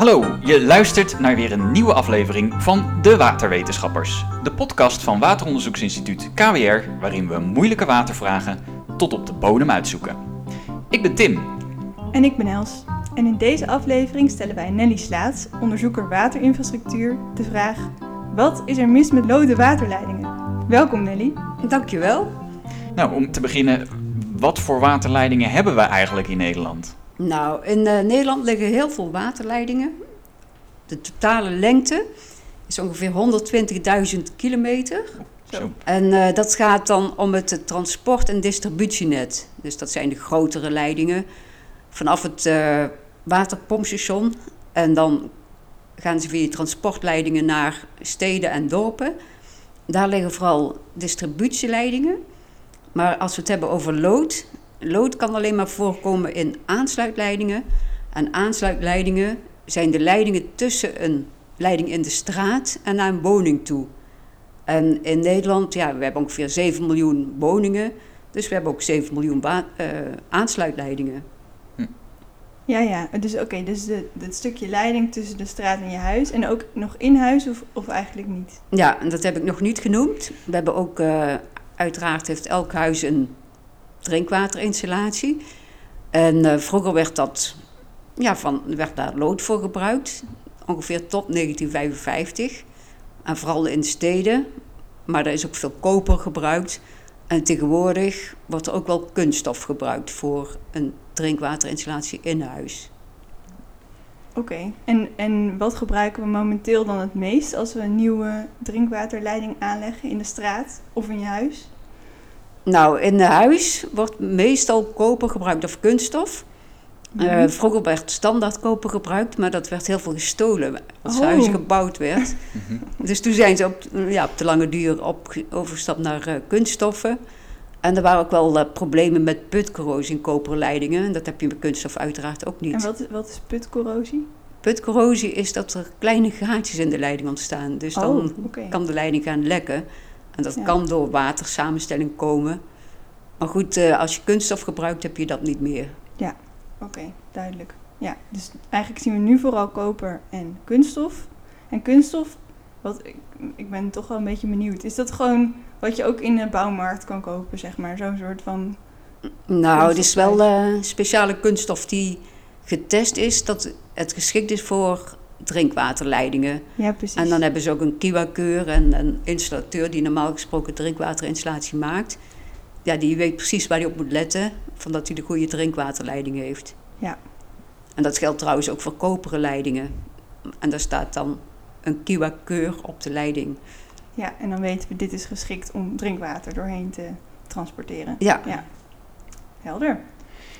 Hallo, je luistert naar weer een nieuwe aflevering van De Waterwetenschappers. De podcast van Wateronderzoeksinstituut KWR, waarin we moeilijke watervragen tot op de bodem uitzoeken. Ik ben Tim. En ik ben Els. En in deze aflevering stellen wij Nelly Slaats, onderzoeker waterinfrastructuur, de vraag: Wat is er mis met lode waterleidingen? Welkom Nelly. Dankjewel. Nou, om te beginnen, wat voor waterleidingen hebben we eigenlijk in Nederland? Nou, in uh, Nederland liggen heel veel waterleidingen. De totale lengte is ongeveer 120.000 kilometer. Zo. En uh, dat gaat dan om het transport- en distributienet. Dus dat zijn de grotere leidingen vanaf het uh, waterpompstation. En dan gaan ze via transportleidingen naar steden en dorpen. Daar liggen vooral distributieleidingen. Maar als we het hebben over lood, lood kan alleen maar voorkomen in aansluitleidingen. En aansluitleidingen zijn de leidingen tussen een leiding in de straat en naar een woning toe. En in Nederland, ja, we hebben ongeveer 7 miljoen woningen. Dus we hebben ook 7 miljoen uh, aansluitleidingen. Hm. Ja, ja. Dus oké, dus de, het stukje leiding tussen de straat en je huis. En ook nog in huis of, of eigenlijk niet? Ja, en dat heb ik nog niet genoemd. We hebben ook, uh, uiteraard heeft elk huis een drinkwaterinstallatie. En uh, vroeger werd, dat, ja, van, werd daar lood voor gebruikt, ongeveer tot 1955. En vooral in steden, maar er is ook veel koper gebruikt. En tegenwoordig wordt er ook wel kunststof gebruikt voor een drinkwaterinstallatie in huis. Oké, en, en wat gebruiken we momenteel dan het meest als we een nieuwe drinkwaterleiding aanleggen in de straat of in je huis? Nou, in huis wordt meestal koper gebruikt of kunststof. Mm -hmm. uh, vroeger werd standaard koper gebruikt, maar dat werd heel veel gestolen als oh. huis gebouwd werd. dus toen zijn ze op, ja, op de lange duur op, overgestapt naar uh, kunststoffen. En er waren ook wel uh, problemen met putcorrosie in koperleidingen. Dat heb je met kunststof uiteraard ook niet. En wat, wat is putcorrosie? Putcorrosie is dat er kleine gaatjes in de leiding ontstaan. Dus oh, dan okay. kan de leiding gaan lekken. En dat Ja. kan door watersamenstelling komen. Maar goed, uh, als je kunststof gebruikt, heb je dat niet meer. Oké, okay, duidelijk. Ja, dus eigenlijk zien we nu vooral koper en kunststof. En kunststof, wat ik, ik ben toch wel een beetje benieuwd. Is dat gewoon wat je ook in de bouwmarkt kan kopen, zeg maar? Zo'n soort van. Nou, het is wel uh, speciale kunststof die getest is dat het geschikt is voor drinkwaterleidingen. Ja, precies. En dan hebben ze ook een kiwa-keur en een installateur die normaal gesproken drinkwaterinstallatie maakt. Ja, die weet precies waar hij op moet letten, van dat hij de goede drinkwaterleiding heeft. Ja. En dat geldt trouwens ook voor koperen leidingen. En daar staat dan een kiwa-keur op de leiding. Ja, en dan weten we, dit is geschikt om drinkwater doorheen te transporteren. Ja. ja. Helder.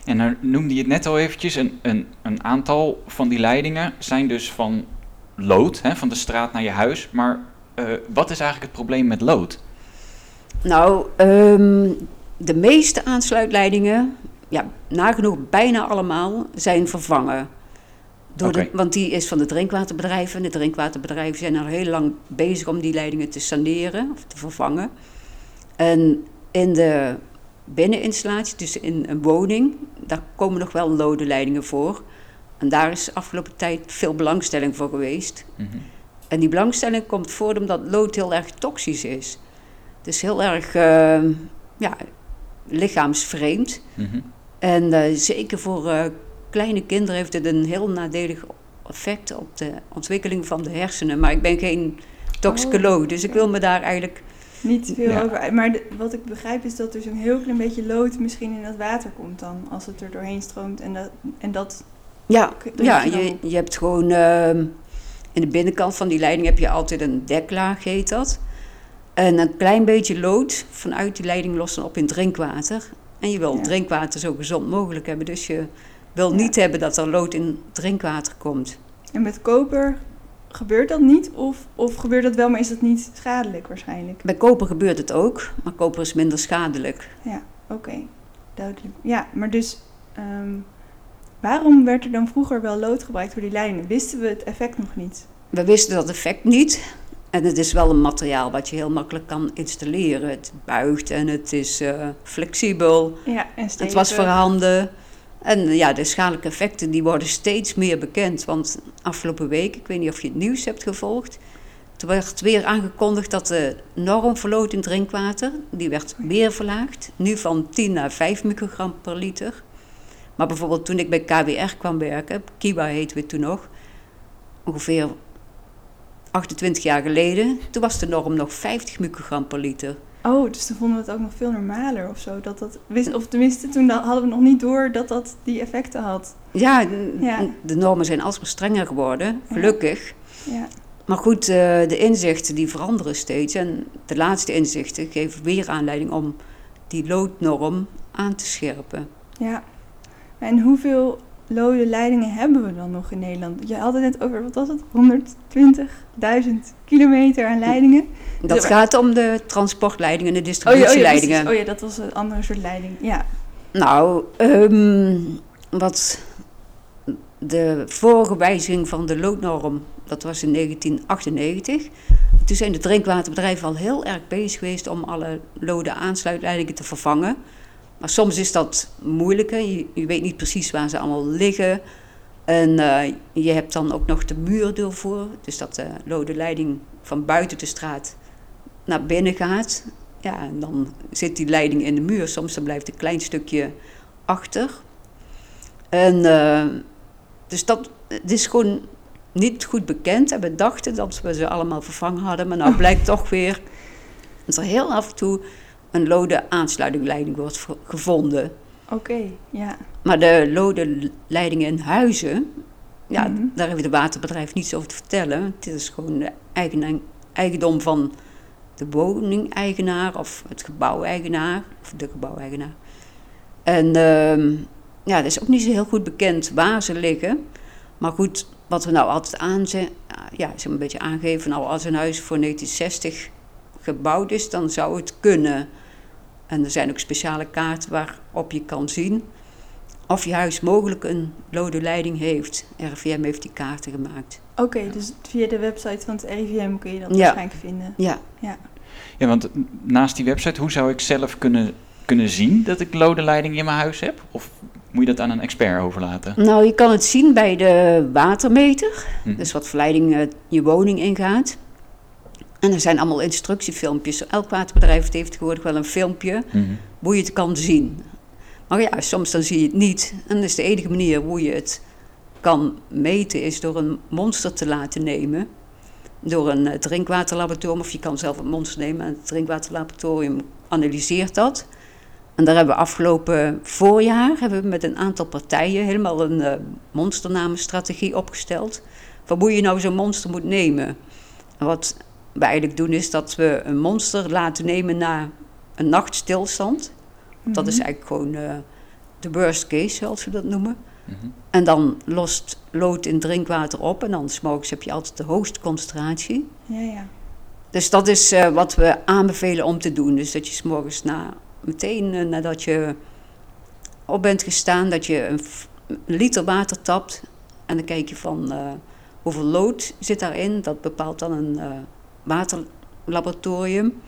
En nou noemde je het net al eventjes, een, een, een aantal van die leidingen zijn dus van lood, hè, van de straat naar je huis. Maar uh, wat is eigenlijk het probleem met lood? Nou, um, de meeste aansluitleidingen, ja, nagenoeg bijna allemaal, zijn vervangen. Door de, want die is van de drinkwaterbedrijven. De drinkwaterbedrijven zijn al heel lang bezig om die leidingen te saneren of te vervangen. En in de binneninstallatie, dus in een woning, daar komen nog wel lode leidingen voor. En daar is de afgelopen tijd veel belangstelling voor geweest. Mhm. En die belangstelling komt voort omdat lood heel erg toxisch is. Het is heel erg uh, ja, lichaamsvreemd. Mhm. En uh, zeker voor uh, kleine kinderen heeft het een heel nadelig effect op de ontwikkeling van de hersenen. Maar ik ben geen toxicoloog, Oh, dus ik wil me daar eigenlijk... Niet veel Ja. over. Maar de- wat ik begrijp is dat er zo'n heel klein beetje lood misschien in dat water komt dan. Als het er doorheen stroomt. En dat, en dat Ja, ja je je, hebt gewoon... ehm, in de binnenkant van die leiding heb je altijd een deklaag, heet dat. En een klein beetje lood vanuit die leiding lost dan op in drinkwater. En je wil Ja. drinkwater zo gezond mogelijk hebben. Dus je wil Ja. niet hebben dat er lood in drinkwater komt. En met koper gebeurt dat niet? Of, of gebeurt dat wel, maar is dat niet schadelijk waarschijnlijk? Bij koper gebeurt het ook, maar koper is minder schadelijk. Ja, oké. Duidelijk. Ja, maar dus ehm, waarom werd er dan vroeger wel lood gebruikt voor die leidingen? Wisten we het effect nog niet? We wisten dat effect niet. En het is wel een materiaal wat je heel makkelijk kan installeren. Het buigt en het is eh, flexibel. Ja, en Het was voorhanden. En ja, de schadelijke effecten die worden steeds meer bekend. Want afgelopen week, ik weet niet of je het nieuws hebt gevolgd... toen werd weer aangekondigd dat de norm voor lood in drinkwater... die werd weer verlaagd. Nu van 10 naar 5 microgram per liter. Maar bijvoorbeeld toen ik bij KWR kwam werken... Kiba heten we toen nog... ongeveer 28 jaar geleden... toen was de norm nog 50 microgram per liter... Oh, dus toen vonden we het ook nog veel normaler of zo. Dat dat, of tenminste, toen hadden we nog niet door dat dat die effecten had. Ja. de normen zijn alsmaar strenger geworden, gelukkig. Ja, Maar goed, eh, de inzichten die veranderen steeds. En de laatste inzichten geven weer aanleiding om die loodnorm aan te scherpen. ja. En hoeveel lode leidingen hebben we dan nog in Nederland? Je had het net over, wat was het? 120.000 kilometer aan leidingen. Dat Ja, gaat om de transportleidingen en de Oh ja, oh, ja, distributieleidingen. oh ja, dat was een andere soort leiding. Ja, Nou, ehm, wat de vorige wijziging van de loodnorm, dat was in 1998. Toen zijn de drinkwaterbedrijven al heel erg bezig geweest om alle lode aansluitleidingen te vervangen. Maar soms is dat moeilijker. Je, je weet niet precies waar ze allemaal liggen. En eh, je hebt dan ook nog de muur ervoor. Dus dat de lode leiding van buiten de straat naar binnen gaat. Ja, en dan zit die leiding in de muur. Soms dan blijft een klein stukje achter. En eh, dus dat het is gewoon niet goed bekend. En we dachten dat we ze allemaal vervangen hadden. Maar nou blijkt toch weer dat er heel af en toe een lode aansluitingleiding wordt gevonden. oké. ja. Maar de lode leidingen in huizen, ja, Mhm. daar heeft het waterbedrijf niets over te vertellen. Het is gewoon de eigen, eigendom van de woningeigenaar of het gebouweigenaar, of de gebouweigenaar. En ehm, ja, het is ook niet zo heel goed bekend waar ze liggen. Maar goed, wat we nou altijd aanzien, ja, ze een beetje aangeven, nou als een huis voor 1960 gebouwd is, dan zou het kunnen. En er zijn ook speciale kaarten waarop je kan zien of je huis mogelijk een lode leiding heeft. RIVM heeft die kaarten gemaakt. Oké, dus via de website van het RIVM kun je dat Ja. waarschijnlijk vinden. Ja, Ja, want naast die website, hoe zou ik zelf kunnen, kunnen zien dat ik lode leiding in mijn huis heb? Of moet je dat aan een expert overlaten? nou je kan het zien bij de watermeter. Hm. Dus wat verleiding eh, je woning ingaat. En er zijn allemaal instructiefilmpjes. Elk waterbedrijf heeft tegenwoordig wel een filmpje Mhm. hoe je het kan zien. Maar ja, soms dan zie je het niet. En dat is de enige manier hoe je het kan meten, is door een monster te laten nemen. Door een eh, drinkwaterlaboratorium, of je kan zelf een monster nemen en het drinkwaterlaboratorium analyseert dat. En daar hebben we afgelopen voorjaar hebben we met een aantal partijen helemaal een eh, monsternamenstrategie opgesteld. Van hoe je nou zo'n monster moet nemen. En wat we eigenlijk doen is dat we een monster laten nemen na een nachtstilstand. Dat is Mhm. eigenlijk gewoon eh, de worst case, zoals we dat noemen. Mhm. En dan lost lood in drinkwater op en dan s'morgens heb je altijd de hoogste concentratie. Ja, ja. Dus dat is eh, wat we aanbevelen om te doen. Dus dat je s'morgens na, meteen eh, nadat je op bent gestaan, dat je een, f- een liter water tapt. En dan kijk je van eh, hoeveel lood zit daarin. Dat bepaalt dan een eh, waterlaboratorium.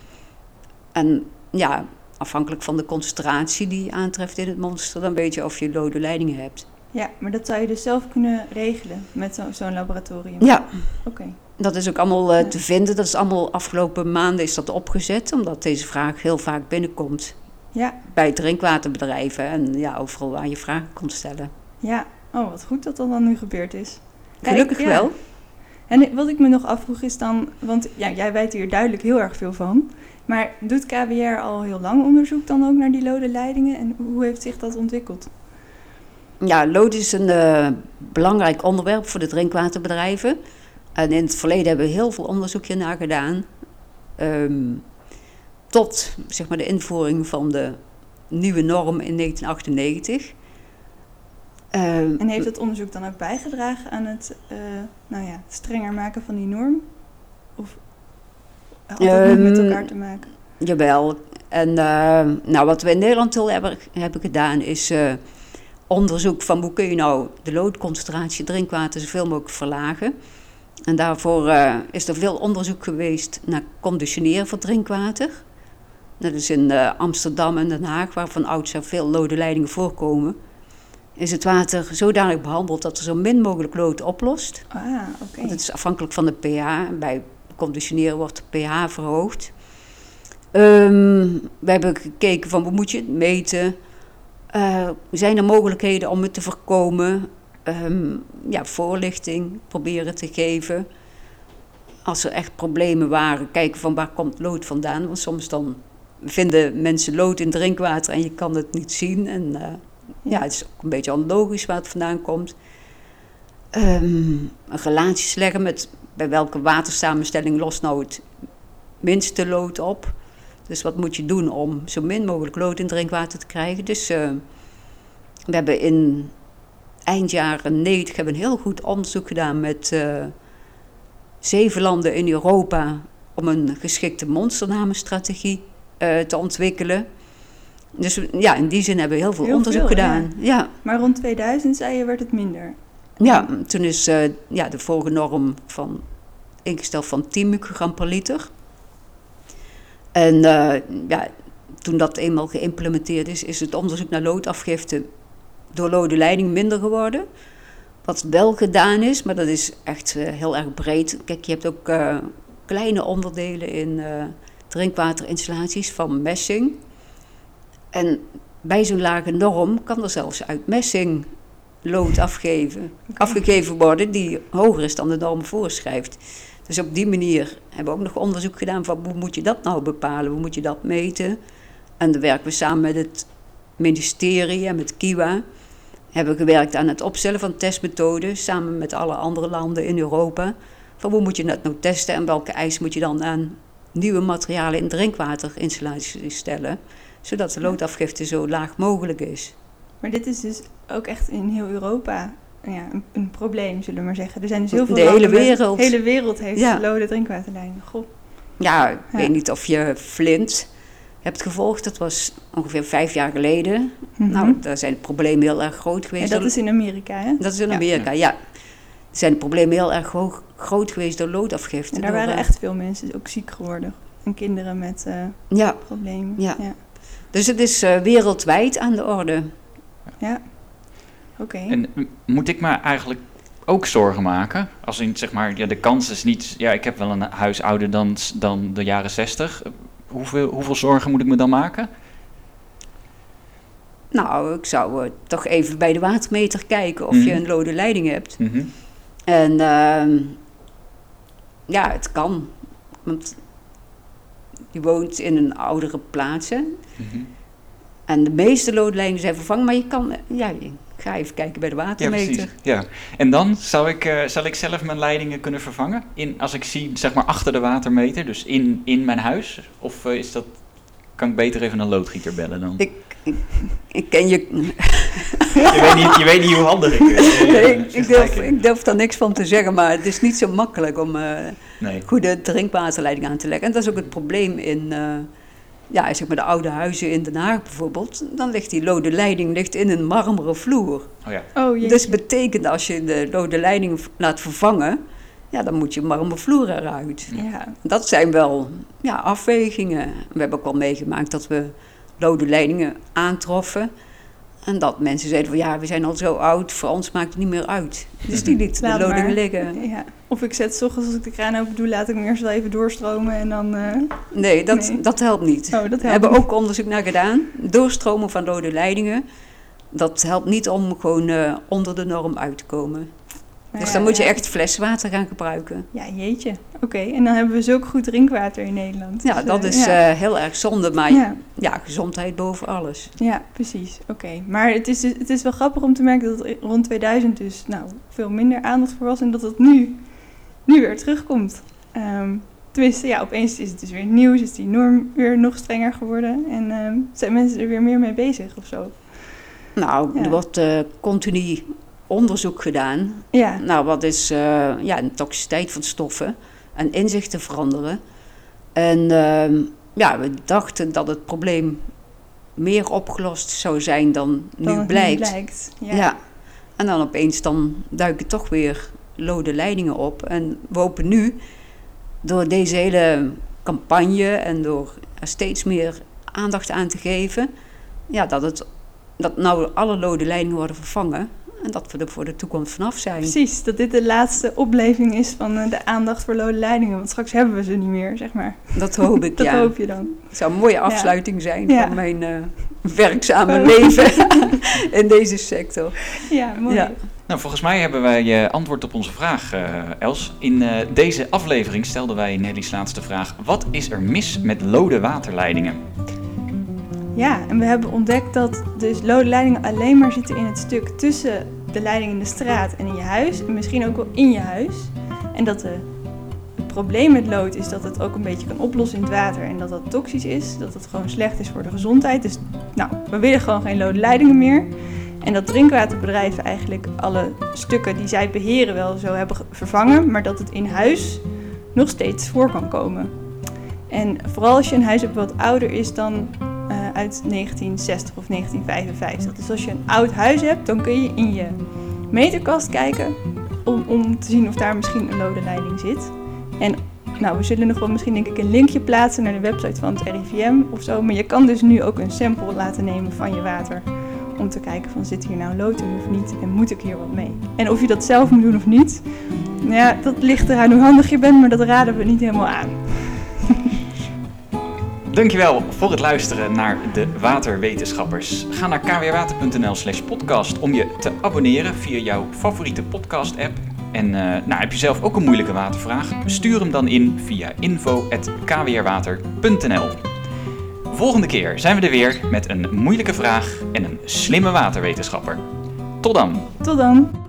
En ja, afhankelijk van de concentratie die je aantreft in het monster, dan weet je of je lode leidingen hebt. Ja, maar dat zou je dus zelf kunnen regelen met zo- zo'n laboratorium? Ja, Oké. Dat is ook allemaal eh, Ja. te vinden. Dat is allemaal afgelopen maanden is dat opgezet, omdat deze vraag heel vaak binnenkomt Ja, bij drinkwaterbedrijven en ja, overal waar je vragen komt stellen. ja. Oh, wat goed dat dat dan nu gebeurd is. Gelukkig ja. wel. En wat ik me nog afvroeg is dan, want ja, jij weet hier duidelijk heel erg veel van. Maar doet KWR al heel lang onderzoek dan ook naar die lode leidingen? En hoe heeft zich dat ontwikkeld? Ja, lood is een eh, belangrijk onderwerp voor de drinkwaterbedrijven. En in het verleden hebben we heel veel onderzoek hiernaar gedaan. Ehm, tot zeg maar, de invoering van de nieuwe norm in 1998. Ehm, En heeft het onderzoek dan ook bijgedragen aan het eh, nou ja, strenger maken van die norm? Of had dat niet met Ehm, elkaar te maken? Jawel. En eh, nou, wat we in Nederland heel hebben, hebben gedaan is eh, onderzoek van hoe kun je nou de loodconcentratie drinkwater zoveel mogelijk verlagen. En daarvoor eh, is er veel onderzoek geweest naar conditioneren van drinkwater. Dat is in Amsterdam en Den Haag, waar van oudsher veel lode leidingen voorkomen. Is het water zodanig behandeld dat er zo min mogelijk lood oplost. Ah, oké. Want het is afhankelijk van de pH. Bij conditioneren wordt de pH verhoogd. Ehm, we hebben gekeken van hoe moet je het meten? Eh, zijn er mogelijkheden om het te voorkomen? Ehm, ja, voorlichting proberen te geven. Als er echt problemen waren, kijken van waar komt lood vandaan. Want soms dan vinden mensen lood in drinkwater en je kan het niet zien. En eh, ja, het is ook een beetje onlogisch waar het vandaan komt. Ehm, relaties leggen met bij welke watersamenstelling lost nou het minste lood op. Dus wat moet je doen om zo min mogelijk lood in drinkwater te krijgen? Dus uh, we hebben in eind jaren 90 hebben een heel goed onderzoek gedaan met uh, zeven landen in Europa om een geschikte monsternamenstrategie uh, te ontwikkelen. Dus ja, in die zin hebben we heel veel Heel onderzoek veel, gedaan. Ja. Maar rond 2000 zei je werd het minder. Ja, toen is uh, ja, de vorige norm van, ingesteld van 10 microgram per liter. En uh, ja, toen dat eenmaal geïmplementeerd is, is het onderzoek naar loodafgifte door lode leiding minder geworden. Wat wel gedaan is, maar dat is echt uh, heel erg breed. Kijk, je hebt ook kleine onderdelen in drinkwaterinstallaties van messing. En bij zo'n lage norm kan er zelfs uit messing lood afgeven, okay. afgegeven worden die hoger is dan de norm voorschrijft. Dus op die manier hebben we ook nog onderzoek gedaan van hoe moet je dat nou bepalen, hoe moet je dat meten. En dan werken we samen met het ministerie en met Kiwa. Hebben gewerkt aan het opstellen van testmethoden samen met alle andere landen in Europa. Van hoe moet je dat nou testen en welke eisen moet je dan aan nieuwe materialen in drinkwaterinstallaties stellen. Zodat de loodafgifte zo laag mogelijk is. Maar dit is dus ook echt in heel Europa ja, een, een, probleem, zullen we maar zeggen. Er zijn dus heel veel De hele wereld. De hele wereld heeft ja. lode drinkwaterlijnen. Goh. Ja, ik ja. weet niet of je Flint hebt gevolgd. Dat was ongeveer vijf jaar geleden. Mm -hmm. Nou, daar zijn de problemen heel erg groot geweest. En dat is in Amerika, hè? Dat is in Amerika, ja. ja. Zijn de problemen heel erg hoog, groot geweest door loodafgifte. En daar door, waren echt veel mensen ook ziek geworden. En kinderen met uh, ja. problemen. Ja. Dus het is uh, wereldwijd aan de orde. Ja, oké. Okay. En moet ik me eigenlijk ook zorgen maken? Als in, zeg maar, ja, de kans is niet... Ja, ik heb wel een huis ouder dan, dan de jaren 60. Hoeveel, hoeveel zorgen moet ik me dan maken? Nou, ik zou uh, toch even bij de watermeter kijken of mm -hmm. je een lode leiding hebt. Mm -hmm. En uh, ja, het kan. Want je woont in een oudere plaatsen. Mm -hmm. En de meeste loodlijnen zijn vervangen, maar je kan, ja, ga even kijken bij de watermeter. Ja. En dan zal ik, uh, zal ik zelf mijn leidingen kunnen vervangen? In, als ik zie, zeg maar, achter de watermeter, dus in, in mijn huis? Of uh, is dat, kan ik beter even een loodgieter bellen dan? Ik, ik, ik ken je... je, weet niet, je weet niet hoe handig ik ben. Nee, ik, ik, durf, ik durf daar niks van te zeggen, maar het is niet zo makkelijk om uh, nee. goede drinkwaterleiding aan te leggen. En dat is ook het probleem in ja, zeg maar de oude huizen in Den Haag bijvoorbeeld, dan ligt die lode leiding ligt in een marmeren vloer. Oh ja. Oh, dus betekent als je de lode leiding laat vervangen, ja, dan moet je marmeren vloer eruit. Ja. Dat zijn wel ja, afwegingen. We hebben ook wel meegemaakt dat we lode leidingen aantroffen. En dat mensen zeiden van ja, we zijn al zo oud, voor ons maakt het niet meer uit. Dus die lieten de lodingen liggen. Ja. Of ik zet s ochtends als ik de kraan open doe, laat ik hem eerst wel even doorstromen en dan... Uh... Nee, dat, nee. dat helpt niet. Oh, dat helpt we hebben niet. ook onderzoek naar gedaan. Doorstromen van lode leidingen, dat helpt niet om gewoon uh, onder de norm uit te komen. Dus Ja, dan moet je echt fleswater gaan gebruiken. Ja, jeetje. Oké, en dan hebben we zulk goed drinkwater in Nederland. Ja, Dus, dat eh, is ja. eh, heel erg zonde, maar ja. ja. gezondheid boven alles. Ja, precies. Oké. Maar het is, dus- het is wel grappig om te merken dat rond 2000 dus nou, veel minder aandacht voor was en dat het nu, nu weer terugkomt. Ehm, tenminste, ja, opeens is het dus weer nieuws, is die norm weer nog strenger geworden en ehm, zijn mensen er weer meer mee bezig of zo. Nou, er wordt eh, continu onderzoek gedaan. Ja, Nou, wat is eh, ja, de toxiciteit van stoffen en inzichten veranderen. En ehm, ja, we dachten dat het probleem meer opgelost zou zijn dan, dan nu blijkt. blijkt. Ja. Ja. En dan opeens dan duiken toch weer lode leidingen op. En we hopen nu, door deze hele campagne en door er steeds meer aandacht aan te geven, ja, dat het dat nou alle lode leidingen worden vervangen. En dat we er voor de toekomst vanaf zijn. Precies, dat dit de laatste opleving is van eh, de aandacht voor lode leidingen. Want straks hebben we ze niet meer, zeg maar. Dat hoop ik, Dat ja. hoop je dan. Het zou een mooie afsluiting zijn Ja. van mijn eh, werkzame leven in deze sector. Ja, mooi. Ja. Nou, volgens mij hebben wij eh, antwoord op onze vraag, eh, Els. In eh, deze aflevering stelden wij Nelly's laatste vraag: wat is er mis met lode waterleidingen? Ja, en we hebben ontdekt dat dus lode leidingen alleen maar zitten in het stuk tussen de leiding in de straat en in je huis. En misschien ook wel in je huis. En dat de, het probleem met lood is dat het ook een beetje kan oplossen in het water. En dat dat toxisch is. Dat het gewoon slecht is voor de gezondheid. Dus nou, we willen gewoon geen lode leidingen meer. En dat drinkwaterbedrijven eigenlijk alle stukken die zij beheren wel zo hebben ge- vervangen. Maar dat het in huis nog steeds voor kan komen. En vooral als je een huis hebt wat ouder is dan uit 1960 of 1955. Dus als je een oud huis hebt, dan kun je in je meterkast kijken om, om te zien of daar misschien een lode leiding zit. En nou, we zullen nog wel misschien denk ik een linkje plaatsen naar de website van het RIVM of zo. Maar je kan dus nu ook een sample laten nemen van je water. Om te kijken van zit hier nou lood in of niet en moet ik hier wat mee. En of je dat zelf moet doen of niet, nou ja, dat ligt eraan hoe handig je bent, maar dat raden we niet helemaal aan. Dankjewel voor het luisteren naar de Waterwetenschappers. Ga naar kwwater.nl slash podcast om je te abonneren via jouw favoriete podcast app. En eh, nou, heb je zelf ook een moeilijke watervraag? Stuur hem dan in via info.kwrwater.nl Volgende keer zijn we er weer met een moeilijke vraag en een slimme waterwetenschapper. Tot dan! Tot dan!